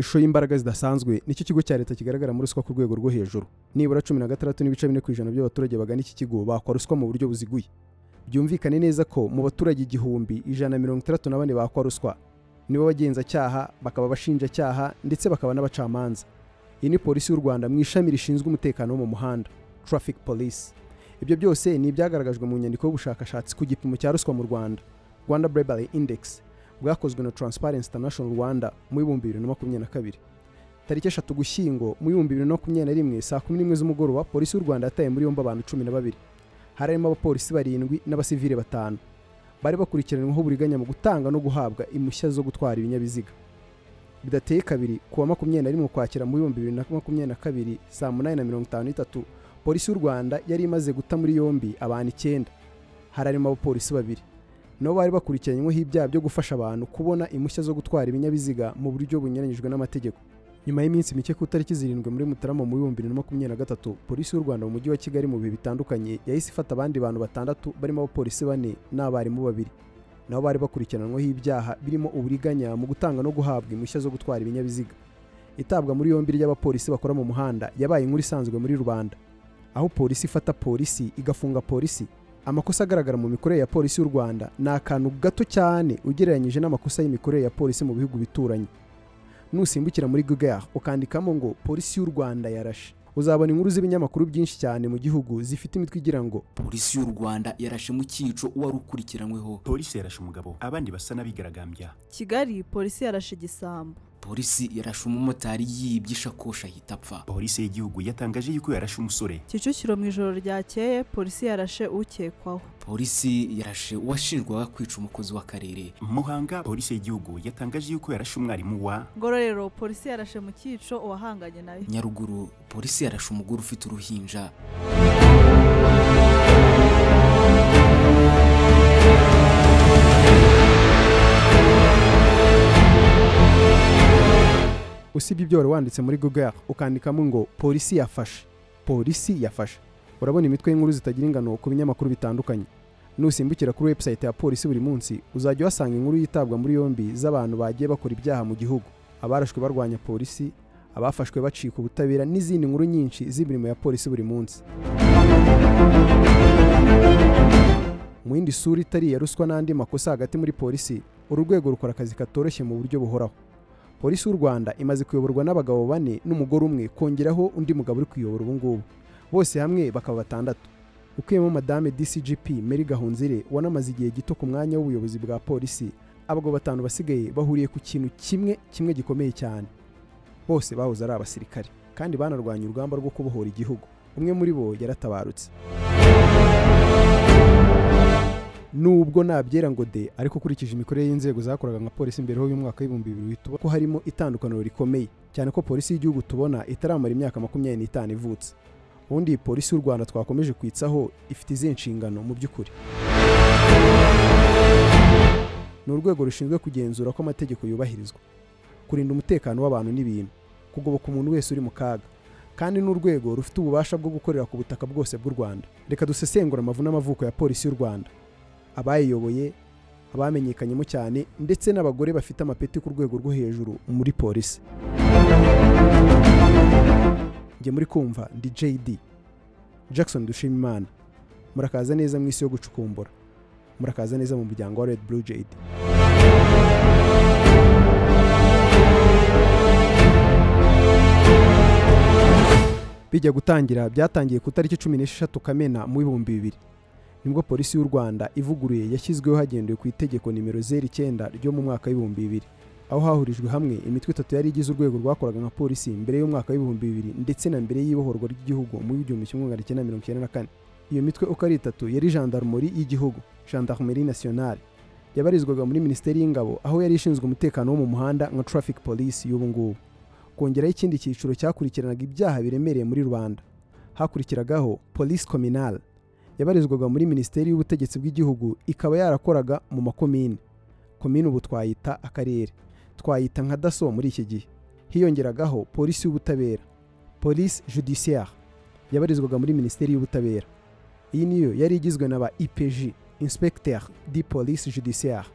ishusho y'imbaraga zidasanzwe ni cyo kigo cya leta kigaragara muri ruswa ku rwego rwo hejuru? Nibura cumi na gatandatu n'ibice bine ku ijana by'abaturage bagana iki kigo bakwa ruswa mu buryo buziguye. Byumvikane neza ko mu baturage igihumbi ijana na mirongo itandatu na bane bakwa ruswa nibo bagenzacyaha bakaba abashinjacyaha ndetse bakaba n'abacamanza. Iyi ni polisi y'u rwanda mu ishami rishinzwe umutekano wo mu muhanda traffic police. Ibyo byose ni ibyagaragajwe mu nyandiko y'ubushakashatsi ku gipimo cya ruswa mu rwanda rwanda bribery index. Bwakozwe na transparency international rwanda mu bihumbi bibiri na makumyabiri na kabiri. Tariki eshatu gushyingo mu bihumbi bibiri na makumyabiri na rimwe saa kumi n'imwe z'umugoroba polisi y'u rwanda yataye muri yombi abantu cumi na babiri. Hari harimo abapolisi barindwi n'abasivile batanu. Bari bakurikiranyweho uburiganya mu gutanga no guhabwa impushya zo gutwara ibinyabiziga. Bidateye kabiri ku wa makumyabiri na rimwe ukwakira mu bihumbi bibiri na makumyabiri na kabiri saa munani na mirongo itanu n'itatu polisi y'u rwanda yari imaze guta muri yombi abantu icyenda. Hari harimo abapolisi babiri. Nabo bari bakurikiranyweho ibyaha byo gufasha abantu kubona impushya zo gutwara ibinyabiziga mu buryo bunyuranyijwe n'amategeko. Nyuma y'iminsi mike ku itariki zirindwi muri mutarama mu bihumbi bibiri na makumyabiri na gatatu polisi y'u rwanda mu mujyi wa kigali mu bihe bitandukanye yahise ifata abandi bantu batandatu barimo abapolisi bane n'abarimu babiri. Nabo bari bakurikiranweho ibyaha birimo uburiganya mu gutanga no guhabwa impushya zo gutwara ibinyabiziga. Itabwa muri yombi ry'abapolisi bakora mu muhanda yabaye inkuru isanzwe muri rubanda aho polisi ifata polisi igafunga polisi amakosa agaragara mu mikorere ya polisi y'u rwanda. Ni akantu gato cyane ugereranyije n'amakosa y'imikorere ya polisi mu bihugu bituranye nusimbukira muri google ukandikamo ngo polisi y'u rwanda yarashe. Uzabona inkuru z'ibinyamakuru byinshi cyane mu gihugu zifite imitwe igira ngo polisi y'u rwanda yarashe mu cyico uwari ukurikiranyweho. Polisi yarashe umugabo abandi basa n'abigaragambya. Kigali polisi yarashe igisambo polisi yarashe umumotari yibye ishakoshi ahita apfa. Polisi y'igihugu yatangaje yuko yarashe umusore. Kicukiro mu ijoro ryakeye polisi yarashe ukekwaho. Polisi yarashe uwashinjwaga kwica umukozi w'akarere. Muhanga polisi y'igihugu yatangaje yuko yarashe umwarimu wa ngororero polisi yarashe mu cyico uwahanganye na yo nyaruguru polisi yarashe umugore ufite uruhinja. Usibye ibyo wari wanditse muri google ukandikamo ngo polisi yafashe. Polisi yafashe. Urabona imitwe y'inkuru zitagira ingano ku binyamakuru bitandukanye. Nusimbukira kuri website ya polisi buri munsi uzajya uhasanga inkuru yitabwa muri yombi z'abantu bagiye bakora ibyaha mu gihugu. Abarashwe barwanya polisi abafashwe bacika ubutabera n'izindi nkuru nyinshi z'imirimo ya polisi buri munsi. Mu yindi sura itari iya ruswa n'andi makosa hagati muri polisi uru rwego rukora akazi katoroshye mu buryo buhoraho. Polisi y'u rwanda imaze kuyoborwa n'abagabo bane n'umugore umwe kongeraho undi mugabo uri kuyobora ubu ngubu. Bose hamwe bakaba batandatu. Ukuyemo madame dcgp mary gahunzire wanamaze igihe gito ku mwanya w'ubuyobozi bwa polisi abagabo batanu basigaye bahuriye ku kintu kimwe kimwe gikomeye cyane. Bose bahoze ari abasirikare kandi banarwanya urugamba rwo kubohora igihugu. Umwe muri bo yaratabarutse. Nubwo nabyera ngo de ariko ukurikije imikorere y'inzego zakoraga nka polisi mbere y'umwaka w'ibihumbi bibiri tubona ko harimo itandukaniro rikomeye. Cyane ko polisi y'igihugu tubona itaramara imyaka makumyabiri n'itanu ivutse. Ubundi polisi y'u rwanda twakomeje kwitsaho ifite izihe nshingano mu by'ukuri? Ni urwego rushinzwe kugenzura ko amategeko yubahirizwa. Kurinda umutekano w'abantu n'ibintu. Kugoboka umuntu wese uri mu kaga. Kandi ni urwego rufite ububasha bwo gukorera ku butaka bwose bw'u rwanda. Reka dusesengura amavu n'amavuko ya polisi y'u rwanda. Abayiyoboye abamenyekanyemo cyane ndetse n'abagore bafite amapeti ku rwego rwo hejuru muri polisi. Njye muri kumva ndi jd jackson dushimimana. Murakaza neza mu isi yo gucukumbura. Murakaza neza mu muryango wa red blue jd bijya gutangira byatangiye ku itariki cumi n'esheshatu kamena mu bihumbi bibiri. Ni bwo polisi y'u rwanda ivuguruye yashyizweho hagendewe ku itegeko nimero zeru icyenda ryo mu mwaka w'ibihumbi bibiri. Aho hahurijwe hamwe imitwe itatu yari igize urwego rwakoraga nka polisi mbere y'umwaka w'ibihumbi bibiri ndetse na mbere y'ibohorwa ry'igihugu mu w'igihumbi kimwe magana cyenda mirongo icyenda na kane. Iyo mitwe uko ari itatu yari gendarmerie y'igihugu gendarmerie nationale. Yabarizwaga muri minisiteri y'ingabo aho yari ishinzwe umutekano wo mu muhanda nka traffic police y'ubu ngubu. Kongeraho ikindi cyiciro cyakurikiranaga ibyaha biremereye muri rubanda hakurikiragaho police communale yabarizwaga muri minisiteri y'ubutegetsi bw'igihugu ikaba yarakoraga mu makomini. Komini ubu twayita akarere. Twayita nka daso muri iki gihe. Hiyongeragaho polisi y'ubutabera. Police judiciaire. Yabarizwaga muri minisiteri y'ubutabera. Iyi niyo yari igizwe na ba ipg inspecteur di police judiciaire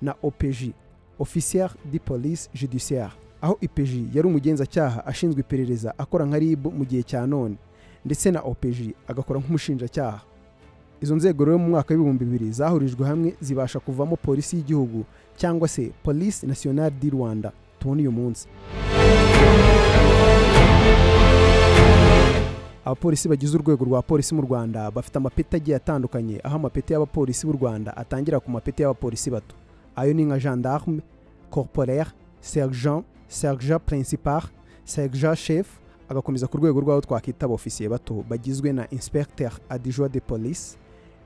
na opg officier di police judiciaire. Aho ipeji yari umugenzacyaha ashinzwe iperereza akora nka rib mu gihe cya none ndetse na opeji agakora nk'umushinjacyaha. Izo nzego rero mu mwaka w'ibihumbi bibiri zahurijwe hamwe zibasha kuvamo polisi y'igihugu cyangwa se police nationale du rwanda. Tubona uyu munsi. Abapolisi bagize urwego rwa polisi mu rwanda bafite amapeti agiye atandukanye aho amapeti y'abapolisi b'u rwanda atangira ku mapeti y'abapolisi bato. Ayo ni nka gendarme corporaire sergent sergent principal sergent chef agakomeza ku rwego rw'aho twakwita abofisiye bato bagizwe na inspecteur adjoint de police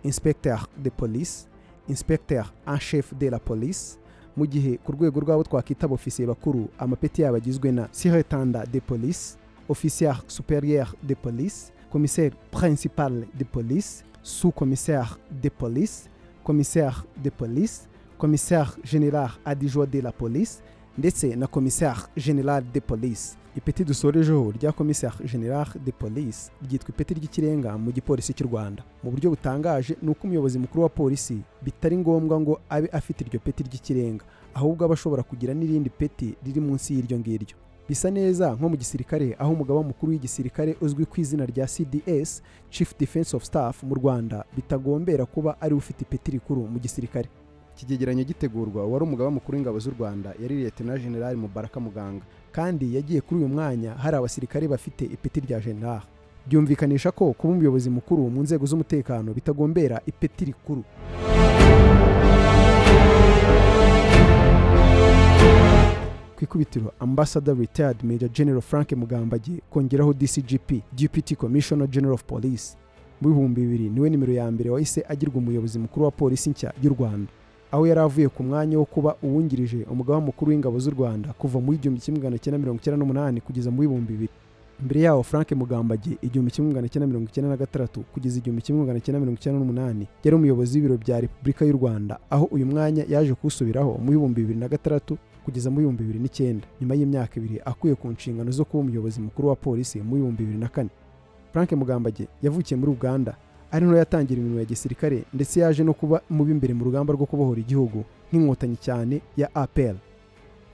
inspecteur de police inspecteur en chef de la police. Mu gihe ku rwego rw'abo twakwita abofisiye bakuru amapeti yabo agizwe na surintendant de police officier supérieur de police commissaire principal de police sous-commissaire de police commissaire de police commissaire général adjoint de la police ndetse na commissaire général de police. Ipeti dusorejeho rya commissaire général de police ryitwa ipeti ry'ikirenga mu gipolisi cy'u rwanda. Mu buryo butangaje ni uko umuyobozi mukuru wa polisi bitari ngombwa ngo abe afite iryo peti ry'ikirenga ahubwo aba ashobora kugira n'irindi peti riri munsi y'iryo ngiryo. Bisa neza nko mu gisirikare aho umugaba mukuru w'igisirikare uzwi ku izina rya cds chief defense of staff mu rwanda bitagombera kuba ari ufite ipeti rikuru mu gisirikare. Iki gitegurwa wari umugaba mukuru w'ingabo z'u rwanda yari liyetena generali mubaraka muganga. Kandi yagiye kuri uyu mwanya hari abasirikare bafite ipeti rya general. Byumvikanisha ko kuba umuyobozi mukuru mu nzego z'umutekano bitagombera ipeti rikuru. Ku ikubitiro ambassador retired major general frank mugambage kongeraho dcgp deputy commissioner general of police. Mu bihumbi bibiri ni we nimero ya mbere wahise agirwa umuyobozi mukuru wa polisi nshya y'u rwanda. Aho yari avuye ku mwanya wo kuba uwungirije umugaba mukuru w'ingabo z'u rwanda kuva mu igihumbi kimwe magana cyenda mirongo icyenda n'umunani kugeza mu bihumbi bibiri. Mbere yaho frank mugambage igihumbi kimwe magana cyenda mirongo icyenda na gatandatu kugeza igihumbi kimwe magana cyenda mirongo icyenda n'umunani yari umuyobozi w'ibiro bya repubulika y'u rwanda aho uyu mwanya yaje kuwusubiraho mu bihumbi bibiri na gatandatu kugeza mu bihumbi bibiri n'icyenda. Nyuma y'imyaka ibiri akuye ku nshingano zo kuba umuyobozi mukuru wa polisi mu bihumbi bibiri na kane. Frank mugambage yavukiye muri uganda ari naho yatangira imirimo ya gisirikare ndetse yaje no kuba mu b'imbere mu rugamba rwo kubohora igihugu nk'inkotanyi cyane ya apel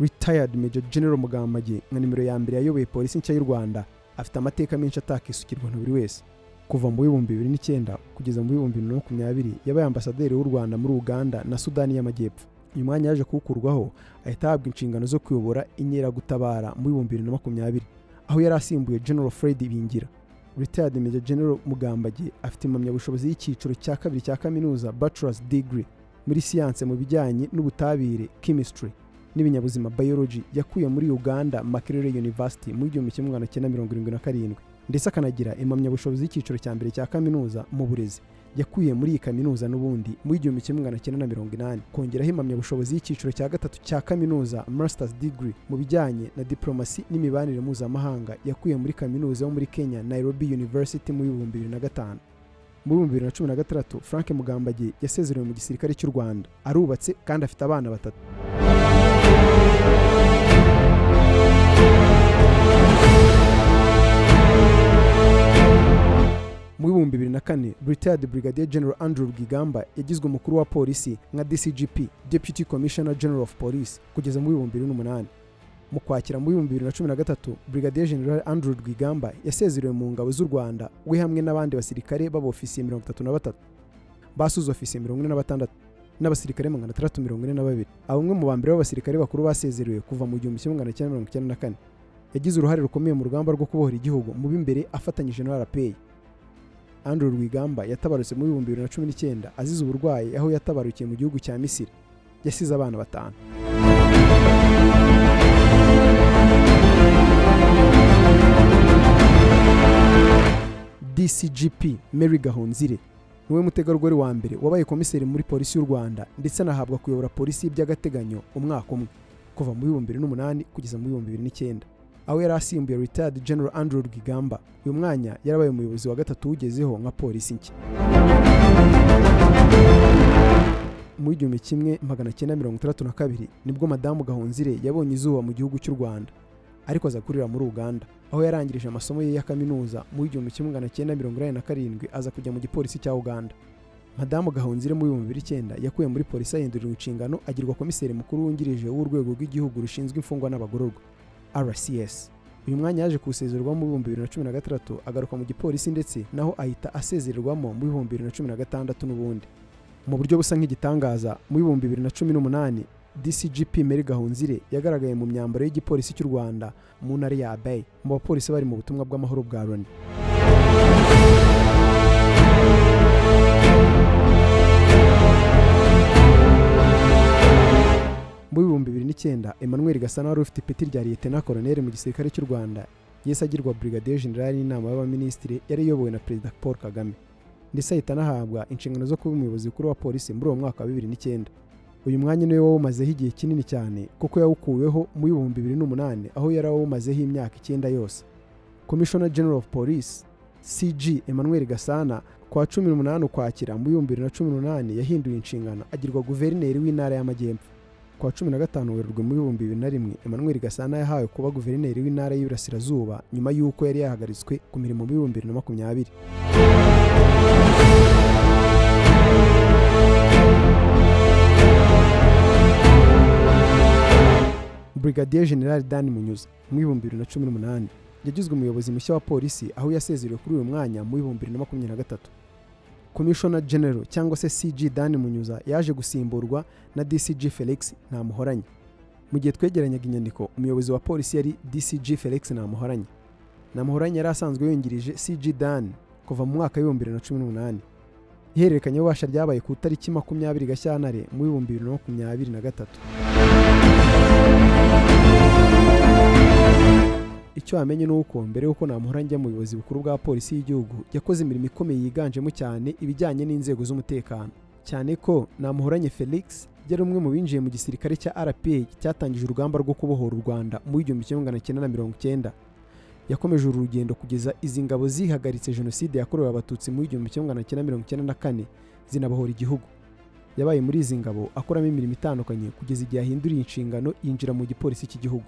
retired major general mugambage nka nimero ya mbere yayoboye polisi nshya y'u rwanda afite amateka menshi atakisukirwa na buri wese. Kuva mu bihumbi bibiri n'icyenda kugeza mu bihumbi bibiri na makumyabiri yabaye ambasaderi w'u rwanda muri uganda na sudani y'amajyepfo. Uyu mwanya yaje kuwukurwaho ahita ahabwa inshingano zo kuyobora inkeragutabara mu bihumbi bibiri na makumyabiri aho yari asimbuye general fred bingira. Retired major general mugambage afite impamyabushobozi y'icyiciro cya kabiri cya kaminuza bachelor's degree muri siyanse mu bijyanye n'ubutabire chemistry n'ibinyabuzima biology yakuye muri uganda makerere university mu igihumbi kimwe magana cyenda mirongo irindwi na karindwi. Ndetse akanagira impamyabushobozi y'icyiciro cya mbere cya kaminuza mu burezi. Yakuye muri iyi kaminuza n'ubundi. Mu igihumbi kimwe magana cyenda na mirongo inani. Kongeraho impamyabushobozi y'icyiciro cya gatatu cya kaminuza masters degree mu bijyanye na diplomasi n'imibanire mpuzamahanga yakuye muri kaminuza yo muri kenya nairobi university mu bihumbi bibiri na gatanu. Mu bihumbi bibiri na cumi na gatandatu frank mugambage yasezerewe mu gisirikare cy'u rwanda. Arubatse kandi afite abana batatu. Mu bihumbi bibiri na kane retired brigadier general andrew rwigamba yagizwe umukuru wa polisi nka dcgp deputy commissioner general of police kugeza mu bihumbi bibiri n'umunani. Mu kwakira mu bihumbi bibiri na cumi na gatatu brigadier general andrew rwigamba yasezerewe mu ngabo z'u rwanda we hamwe n'abandi basirikare b'abofisiye mirongo itatu na batatu. Basuze ofisiye mirongo ine na batandatu n'abasirikare magana atandatu mirongo ine na babiri. Aba umwe mu ba mbere b'abasirikare bakuru basezerewe kuva mu gihumbi kimwe magana cyenda mirongo icyenda na kane. Yagize uruhare rukomeye mu rugamba rwo kubohora igihugu mu b'imbere afatanyije na rpa andrew rwigamba yatabarutse mu bihumbi bibiri na cumi n'icyenda azize uburwayi aho yatabarukiye mu gihugu cya misiri. Yasize abana batanu. Dcgp mary gahonzire ni we mutegarugori wa mbere wabaye komiseri muri polisi y'u rwanda ndetse anahabwa kuyobora polisi by'agateganyo umwaka umwe kuva mu bihumbi bibiri n'umunani kugeza mu bihumbi bibiri n'icyenda. Aho yari asimbuye retired general andrew rwigamba. Uyu mwanya yarabaye umuyobozi wa gatatu uwugezeho nka polisi nshya. Mu igihumbi kimwe magana cyenda mirongo itandatu na kabiri ni bwo madamu gahonzire yabonye izuba mu gihugu cy'u rwanda. Ariko aza kurira muri uganda aho yarangirije amasomo ye ya kaminuza mu igihumbi kimwe magana cyenda mirongo inani na karindwi aza kujya mu gipolisi cya uganda. Madamu gahonzire mu bihumbi bibiri icyenda yakuye muri polisi ahindurira inshingano agirwa komiseri mukuru wungirije w'urwego rw'igihugu rushinzwe imfungwa n'abagororwa. Rcs uyu mwanya yaje kuwusezererwamo mu bihumbi bibiri na cumi na gatandatu agaruka mu gipolisi ndetse naho ahita asezererwamo mu bihumbi bibiri na cumi na gatandatu n'ubundi. Mu buryo busa nk'igitangaza mu bihumbi bibiri na cumi n'umunani dcgp meri gahunzire yagaragaye mu myambaro y'igipolisi cy'u rwanda mu ntara ya bay mu bapolisi bari mu butumwa bw'amahoro bwa loni. Mu bihumbi bibiri n'icyenda emmanuel gasana wari ufite ipeti rya liyetena koroneri mu gisirikare cy'u rwanda. Yese agirwa brigadier general n'inama y'abaminisitiri yari iyobowe na perezida paul kagame. Ndetse ahita anahabwa inshingano zo kuba umuyobozi mukuru wa polisi muri uwo mwaka wa bibiri n'icyenda. Uyu mwanya ni we wawumazeho igihe kinini cyane kuko yawukuweho mu bihumbi bibiri n'umunani aho yari awumazeho imyaka icyenda yose. Commissioner general of police cg emmanuel gasana kwa cumi n'umunani ukwakira mu bihumbi bibiri na cumi n'umunani yahinduye inshingano. Agirwa guverineri w'intara y'amajyepfo. Kwa cumi na gatanu werurwe mu bihumbi bibiri na rimwe emmanuel gasana yahawe kuba guverineri w'intara y'iburasirazuba nyuma y'uko yari yahagaritswe ku mirimo mu bihumbi bibiri na makumyabiri. Brigadier general dan munyuza mu bihumbi bibiri na cumi n'umunani. Yagizwe umuyobozi mushya wa polisi aho yasezerewe kuri uyu mwanya mu bihumbi bibiri na makumyabiri na gatatu. Commissioner general cyangwa se cg dan munyuza yaje gusimburwa na dcg felix ntamuhoranye mu gihe twegeranyaga inyandiko umuyobozi wa polisi yari dcg felix ntamuhoranye ntamuhoranye yari asanzwe yungirije cg dan kuva mu mwaka w'ibihumbi bibiri na cumi n'umunani. Ihererekanyabubasha ryabaye ku itariki makumyabiri gashyantare mu bihumbi bibiri na makumyabiri na gatatu. Icyo wamenye ni uko mbere y'uko namuhora njya mu buyobozi bukuru bwa polisi y'igihugu yakoze imirimo ikomeye yiganjemo cyane ibijyanye n'inzego z'umutekano. Cyane ko namuhoranye felix yari umwe mu binjiye mu gisirikare cya rpa cyatangije urugamba rwo kubohora u rwanda mu igihumbi kimwe magana cyenda na mirongo icyenda. Yakomeje uru rugendo kugeza izi ngabo zihagaritse jenoside yakorewe abatutsi mu igihumbi kimwe magana cyenda mirongo icyenda na kane zinabohora igihugu. Yabaye muri izi ngabo akoramo imirimo itandukanye kugeza igihe ahinduriye inshingano yinjira mu gipolisi cy'igihugu.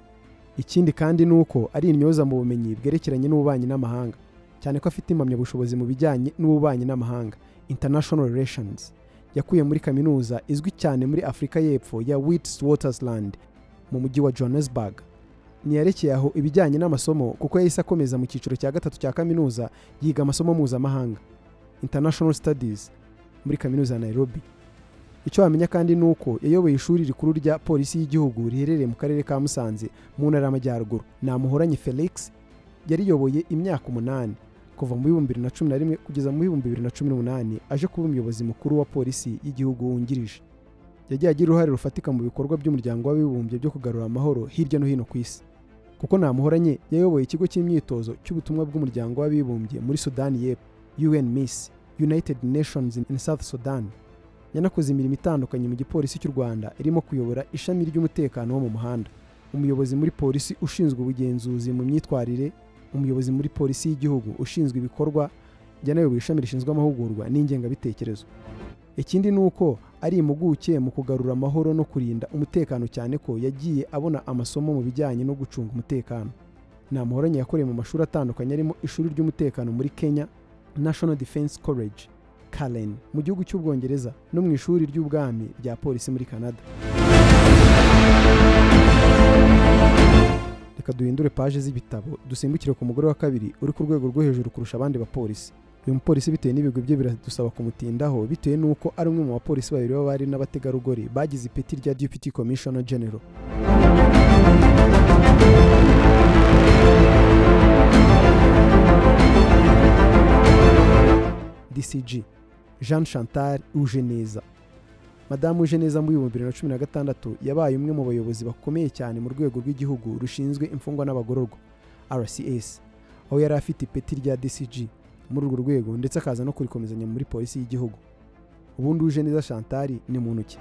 Ikindi kandi ni uko ari intyoza mu bumenyi bwerekeranye n'ububanyi n'amahanga. Cyane ko afite impamyabushobozi mu bijyanye n'ububanyi n'amahanga. International relations. Yakuye muri kaminuza izwi cyane muri afurika y'epfo ya witwatersrand mu mujyi wa johannesburg. Ntiyarekeye aho ibijyanye n'amasomo kuko yahise akomeza mu cyiciro cya gatatu cya kaminuza yiga amasomo mpuzamahanga. International studies. Muri kaminuza ya nairobi. Icyo wamenya kandi ni uko yayoboye ishuri rikuru rya polisi y'igihugu riherereye mu karere ka musanze mu ntara y'amajyaruguru. Namuhoranye felix yariyoboye imyaka umunani kuva mu bihumbi bibiri na cumi na rimwe kugeza mu bihumbi bibiri na cumi n'umunani aje kuba umuyobozi mukuru wa polisi y'igihugu wungirije. Yagiye agira uruhare rufatika mu bikorwa by'umuryango w'abibumbye byo kugarura amahoro hirya no hino ku isi. Kuko namuhoranye yayoboye ikigo cy'imyitozo cy'ubutumwa bw'umuryango w'abibumbye muri sudani y'epfo un miss united nations in south sudan. Yanakoze imirimo itandukanye mu gipolisi cy'u rwanda irimo kuyobora ishami ry'umutekano wo mu muhanda. Umuyobozi muri polisi ushinzwe ubugenzuzi mu myitwarire umuyobozi muri polisi y'igihugu ushinzwe ibikorwa yanayoboye ishami rishinzwe amahugurwa n'ingengabitekerezo. Ikindi ni uko ari impuguke mu kugarura amahoro no kurinda umutekano cyane ko yagiye abona amasomo mu bijyanye no gucunga umutekano. Namuhoranye yakoreye mu mashuri atandukanye arimo ishuri ry'umutekano muri kenya national defense college. Karen mu gihugu cy'ubwongereza no mu ishuri ry'ubwami rya polisi muri canada. Reka duhindure paje z'ibitabo dusimbukire ku mugore wa kabiri uri ku rwego rwo hejuru kurusha abandi bapolisi uyu mupolisi bitewe n'ibigwi bye biradusaba kumutindaho bitewe n'uko ari umwe mu bapolisi babiri b'abari n'abategarugori bagize ipeti rya deputy commissioner general. Dcg jean chantal ujeneza madamu ujeneza mu bihumbi bibiri na cumi na gatandatu yabaye umwe mu bayobozi bakomeye cyane mu rwego rw'igihugu rushinzwe imfungwa n'abagororwa rcs aho yari afite ipeti rya dcg muri urwo rwego ndetse akaza no kurikomezanya muri polisi y'igihugu. Ubundi uje neza chantal ni muntu ki?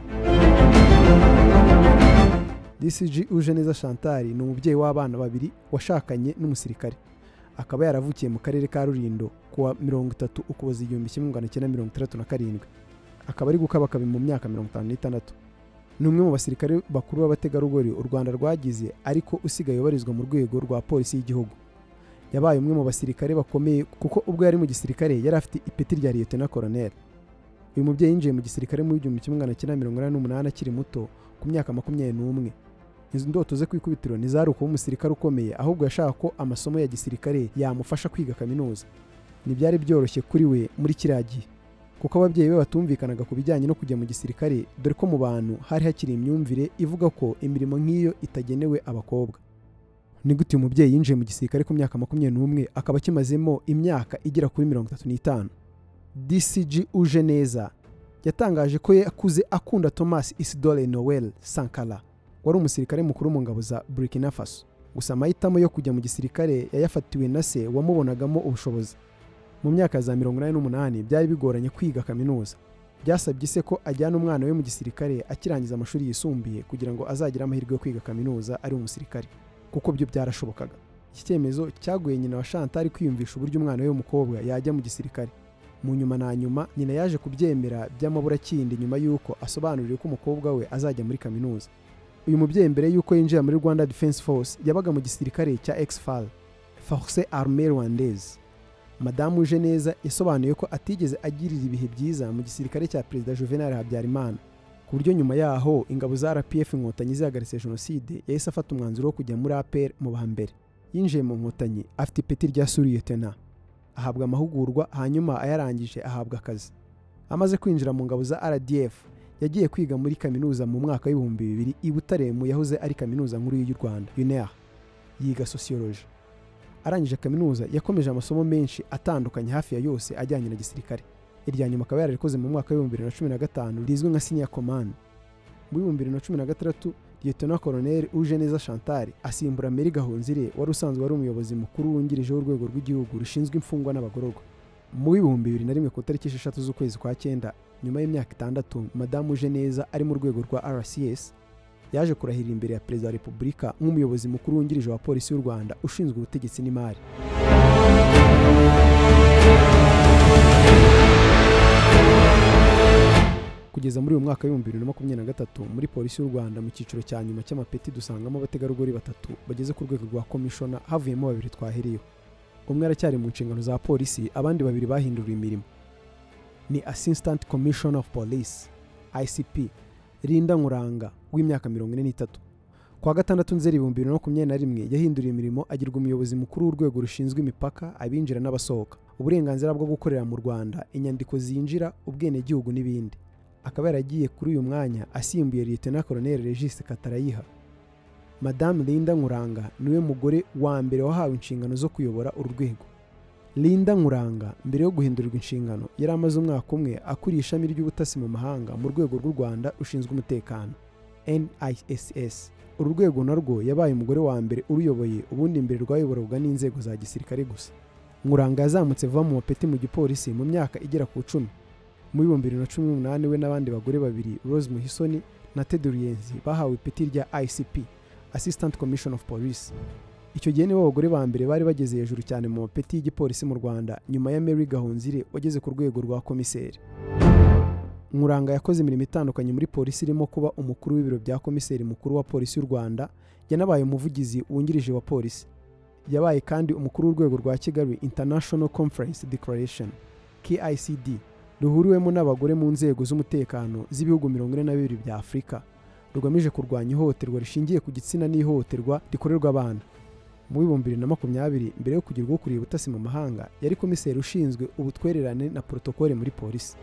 Dcg uje neza chantal ni umubyeyi w'abana babiri washakanye n'umusirikare. Akaba yaravukiye mu karere ka rurindo kuwa mirongo itatu ukuboza igihumbi kimwe magana cyenda mirongo itandatu na karindwi. Akaba ari gukabakaba mu myaka mirongo itanu n'itandatu. Ni umwe mu basirikare bakuru b'abategarugori u rwanda rwagize ariko usigaye ubarizwa mu rwego rwa polisi y'igihugu. Yabaye umwe mu basirikare bakomeye kuko ubwo yari mu gisirikare yari afite ipeti rya liyetena koroneri uyu mubyeyi yinjiye mu gisirikare mu igihumbi kimwe magana cyenda mirongo inani n'umunani akiri muto ku myaka makumyabiri n'umwe. Izo ndoto ze ku ikubitiro ntizari ukuba umusirikare ukomeye ahubwo yashaka ko amasomo ya gisirikare yamufasha kwiga kaminuza. Ntibyari byoroshye kuri we muri kiriya gihe kuko ababyeyi be batumvikanaga ku bijyanye no kujya mu gisirikare dore ko mu bantu hari hakiri imyumvire ivuga ko imirimo nk'iyo itagenewe abakobwa. Ni gute uyu mubyeyi yinjiye mu gisirikare ku myaka makumyabiri n'umwe akaba akimazemo imyaka igera kuri mirongo itatu n'itanu? Dcg uje neza yatangaje ko yakuze akunda thomas isidore noel sankara. Wari umusirikare mukuru mu ngabo za burkina faso. Gusa amahitamo yo kujya mu gisirikare yayafatiwe na se wamubonagamo ubushobozi. Mu myaka ya za mirongo inani n'umunani byari bigoranye kwiga kaminuza. Byasabye se ko ajyana umwana we mu gisirikare akirangiza amashuri yisumbuye kugira ngo azagire amahirwe yo kwiga kaminuza ari umusirikare kuko byo byarashobokaga. Iki cyemezo cyaguye nyina wa Chantal kwiyumvisha uburyo umwana we w'umukobwa yajya mu gisirikare. Mu nyuma na nyuma nyina yaje kubyemera by'amaburakindi nyuma y'uko asobanuriwe ko umukobwa we azajya muri kaminuza. Uyu mubyeyi mbere y'uko yinjira muri rwanda defense force yabaga mu gisirikare cya exfal force armée rwandaise. Madamu uje neza yasobanuye ko atigeze agirira ibihe byiza mu gisirikare cya perezida juvenal habyarimana. Ku buryo nyuma yaho ingabo za rpf inkotanyi zihagaritse jenoside yahise afata umwanzuro wo kujya muri apr mu ba mbere. Yinjiye mu nkotanyi afite ipeti rya suriyetena ahabwa amahugurwa hanyuma ayarangije ahabwa akazi. Amaze kwinjira mu ngabo za rdf yagiye kwiga muri kaminuza mu mwaka w'ibihumbi bibiri i butare mu yahoze ari kaminuza nkuru y'u rwanda uner yiga sosiyoloji arangije kaminuza yakomeje amasomo menshi atandukanye hafi ya yose ajyanye na gisirikare. Irya nyuma akaba yararikoze mu mwaka w'ibihumbi bibiri na cumi na gatanu rizwi nka senior command. Mu bihumbi bibiri na cumi na gatandatu Lieutenant Colonel Ujeneza Chantal asimbura Mary Gahonzire wari usanzwe ari umuyobozi mukuru wungirije w'urwego rw'igihugu rushinzwe imfungwa n'abagororwa. Mu bihumbi bibiri na rimwe ku itariki esheshatu z'ukwezi kwa cyenda nyuma y'imyaka itandatu madamu Ujeneza ari mu rwego rwa RCS yaje kurahirira imbere ya perezida wa repubulika nk'umuyobozi mukuru wungirije wa polisi y'u rwanda ushinzwe ubutegetsi n'imari. Kugeza muri uyu mwaka w'ibihumbi bibiri na makumyabiri na gatatu muri polisi y'u rwanda mu cyiciro cya nyuma cy'amapeti dusangamo abategarugori batatu bageze ku rwego rwa komishona havuyemo babiri twahereyeho umwe aracyari mu nshingano za polisi abandi babiri bahinduriwe imirimo. Ni assistant commissioner of police icp Linda Nkuranga w'imyaka mirongo ine n'itatu. Kuwa gatandatu nzeri ibihumbi bibiri na makumyabiri na rimwe yahinduriye imirimo agirwa umuyobozi mukuru w'urwego rushinzwe imipaka abinjira n'abasohoka. Uburenganzira bwo gukorera mu rwanda inyandiko zinjira ubwenegihugu n'ibindi. Akaba yaragiye kuri uyu mwanya asimbuye Lieutenant Colonel Regis Katarayiha. Madame Linda Nkuranga ni we mugore wa mbere wahawe inshingano zo kuyobora uru rwego. Linda Nkuranga mbere yo guhindurirwa inshingano yari amaze umwaka umwe akuriye ishami ry'ubutasi mu mahanga mu rwego rw'u Rwanda rushinzwe umutekano NISS uru rwego narwo yabaye umugore wa mbere uruyoboye ubundi mbere rwayoborwaga n'inzego za gisirikare gusa. Nkuranga yazamutse vuba mu mapeti mu gipolisi mu myaka igera ku icumi mu bihumbi bibiri na cumi n'umunani we n'abandi bagore babiri Rose Muhisoni na Ted Ruyenzi bahawe ipeti rya ICP Assistant Commission of Police. Icyo gihe nibo abagore ba mbere bari bageze hejuru cyane mu mapeti y'igipolisi mu rwanda nyuma ya Mary Gahonzire wageze ku rwego rwa komiseri. Nkuranga yakoze imirimo itandukanye muri polisi irimo kuba umukuru w'ibiro bya komiseri mukuru wa polisi y'u rwanda yanabaye umuvugizi wungirije wa polisi yabaye kandi umukuru w'urwego rwa kigali international conference declaration KICD ruhuriwemo n'abagore mu nzego z'umutekano z'ibihugu mirongo ine na bibiri bya afurika rugamije kurwanya ihohoterwa rishingiye ku gitsina n'ihohoterwa rikorerwa abana. Mu bihumbi bibiri na makumyabiri mbere yo kugirwa ukuriye ubutasi mu mahanga yari komiseri ushinzwe ubutwererane na porotokole muri polisi.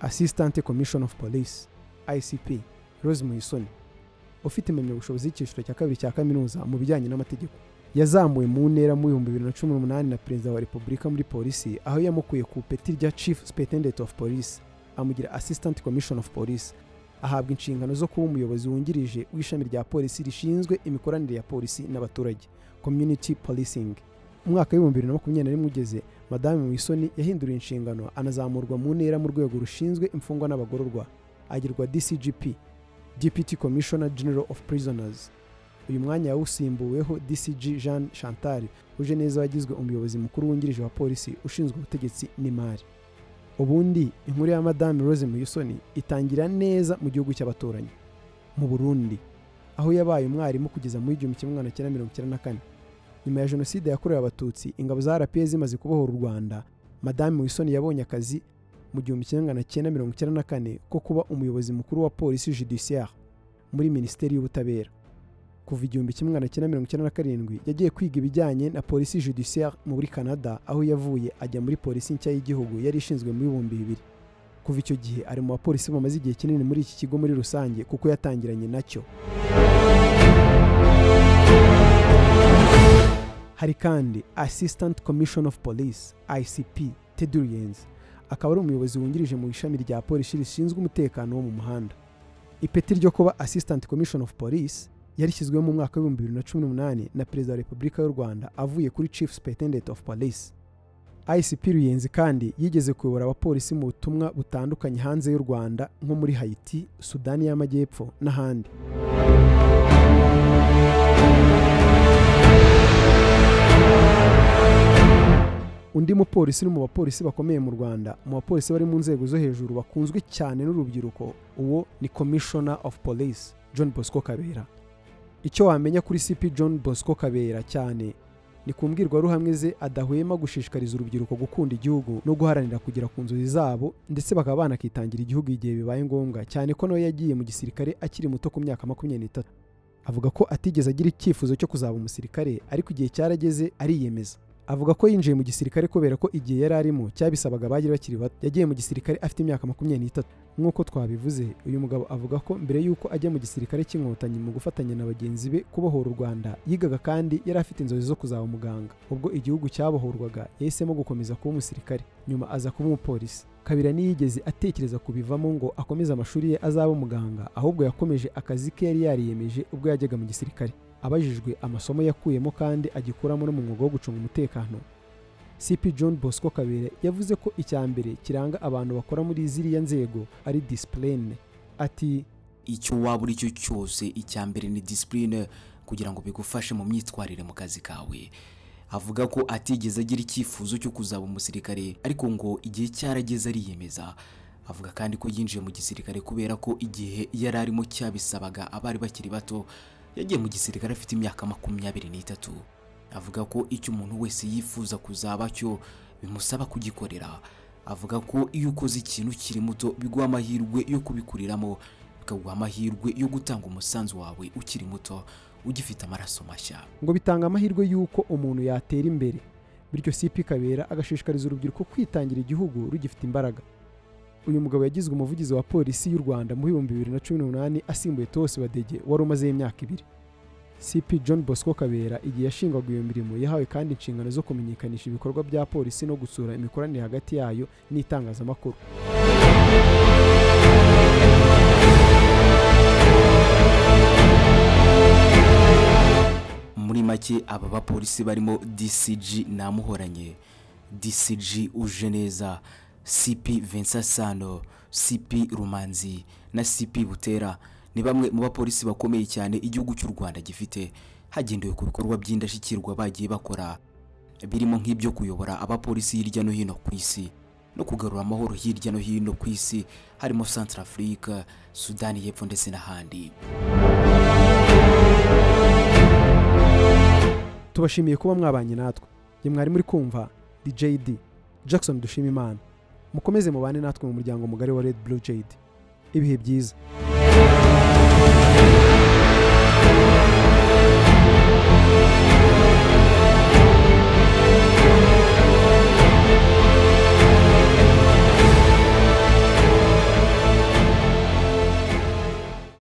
Assistant commission of police icp rose muhisoni ufite impamyabushobozi y'icyiciro cya kabiri cya kaminuza mu bijyanye n'amategeko. Yazamuwe mu ntera mu bihumbi bibiri na cumi n'umunani na perezida wa repubulika muri polisi aho yamukuye ku ipeti rya chief superintendent of police. Amugira assistant commission of police. Ahabwa inshingano zo kuba umuyobozi wungirije w'ishami rya polisi rishinzwe imikoranire ya polisi n'abaturage community policing. Umwaka w'ibihumbi bibiri na makumyabiri na rimwe ugeze madame wisoni yahinduriye inshingano anazamurwa mu ntera mu rwego rushinzwe imfungwa n'abagororwa agirwa dcgp deputy commissioner general of prisoners. Uyu mwanya yawusimbuweho dcg jean chantal uje neza wagizwe umuyobozi mukuru wungirije wa polisi ushinzwe ubutegetsi n'imari. Ubundi inkuru ya madame rose muyisoni itangira neza mu gihugu cy'abaturanyi. Mu burundi aho yabaye umwarimu kugeza mu igihumbi kimwe magana cyenda mirongo icyenda na kane. Nyuma ya jenoside yakorewe abatutsi ingabo za rpa zimaze kubohora u rwanda madame muyisoni yabonye akazi mu gihumbi kimwe magana cyenda mirongo icyenda na kane ko kuba umuyobozi mukuru wa polisi judiciaire muri minisiteri y'ubutabera. Kuva igihumbi kimwe magana cyenda mirongo icyenda na karindwi yagiye kwiga ibijyanye na polisi judiciaire muri canada aho yavuye ajya muri polisi nshya y'igihugu yari ishinzwe mu bihumbi bibiri. Kuva icyo gihe ari mu bapolisi bamaze igihe kinini muri iki kigo muri rusange kuko yatangiranye na cyo hari kandi assistant commission of police icp ted akaba ari umuyobozi wungirije mu ishami rya polisi rishinzwe umutekano wo mu muhanda. Ipeti ryo kuba assistant commission of police yarishyizweho mu mwaka w'ibihumbi bibiri na cumi n'umunani na perezida wa repubulika y'u rwanda avuye kuri chief superintendent of police. Icp ruyenzi kandi yigeze kuyobora abapolisi mu butumwa butandukanye hanze y'u rwanda nko muri hayiti sudani y'amajyepfo n'ahandi. Undi mupolisi uri mu bapolisi bakomeye mu rwanda. Mu bapolisi bari mu nzego zo hejuru bakunzwe cyane n'urubyiruko uwo ni commissioner of police john bosco kabera. Icyo wamenya kuri cp john bosco kabera cyane ni ku mbwirwaruhamwe ze adahwema gushishikariza urubyiruko gukunda igihugu no guharanira kugera ku nzozi zabo ndetse bakaba banakitangira igihugu igihe bibaye ngombwa. Cyane ko nawe yagiye mu gisirikare akiri muto ku myaka makumyabiri n'itatu. Avuga ko atigeze agira icyifuzo cyo kuzaba umusirikare ariko igihe cyarageze ariyemeza. Avuga ko yinjiye mu gisirikare kubera ko igihe yari arimo cyabisabaga abari bakiri bato. Yagiye mu gisirikare afite imyaka makumyabiri n'itatu. Nk'uko twabivuze uyu mugabo avuga ko mbere y'uko ajya mu gisirikare cy'inkotanyi mu gufatanya na bagenzi be kubohora u rwanda yigaga kandi yari afite inzozi zo kuzaba umuganga. Ubwo igihugu cyabohorwaga yahisemo gukomeza kuba umusirikare nyuma aza kuba umupolisi. Kabira ntiyigeze atekereza kubivamo ngo akomeze amashuri ye azaba umuganga ahubwo yakomeje akazi ke yari yariyemeje ubwo yajyaga mu gisirikare. Abajijwe amasomo yakuyemo kandi agikuramo no mu mwuga wo gucunga umutekano. Cp john bosco kabere yavuze ko icya mbere kiranga abantu bakora muri ziriya nzego ari disipurine ati icyo waba uri cyo cyose icya mbere ni disipurine kugira ngo bigufashe mu myitwarire mu kazi kawe. Avuga ko atigeze agira icyifuzo cyo kuzaba umusirikare ariko ngo igihe cyarageze ariyemeza. Avuga kandi ko yinjiye mu gisirikare kubera ko igihe yari arimo cyabisabaga abari bakiri bato yagiye mu gisirikare afite imyaka makumyabiri n'itatu. Avuga ko icyo umuntu wese yifuza kuzaba cyo bimusaba kugikorera. Avuga ko iyo ukoze ikintu ukiri muto biguha amahirwe yo kubikuriramo. Bikaguha amahirwe yo gutanga umusanzu wawe ukiri muto ugifite amaraso mashya. Ngo bitanga amahirwe y'uko umuntu yatera imbere. Bityo cp kabera agashishikariza urubyiruko kwitangira igihugu rugifite imbaraga. Uyu mugabo yagizwe umuvugizi wa polisi y'u rwanda mu bihumbi bibiri na cumi n'umunani asimbuye tose badege wari umazeho imyaka ibiri. Cp john bosco kabera igihe yashingwaga iyo mirimo yahawe kandi inshingano zo kumenyekanisha ibikorwa bya polisi no gutsura imikoranire hagati yayo n'itangazamakuru. Muri make aba bapolisi barimo dcg namuhoranye. Dcg uje neza. Cp vincent sano cp rumanzi na cp butera. Ni bamwe mu bapolisi bakomeye cyane igihugu cy'u rwanda gifite. Hagendewe ku bikorwa by'indashyikirwa bagiye bakora birimo nk'ibyo kuyobora abapolisi hirya no hino ku isi no kugarura amahoro hirya no hino ku isi harimo centre afurika sudani y'epfo ndetse n'ahandi. Tubashimiye kuba mwabanye natwe. Ye mwari muri kumva djd jackson dushima imana mukomeze mubane natwe mu muryango mugari wa red blue jade. Ibihe byiza.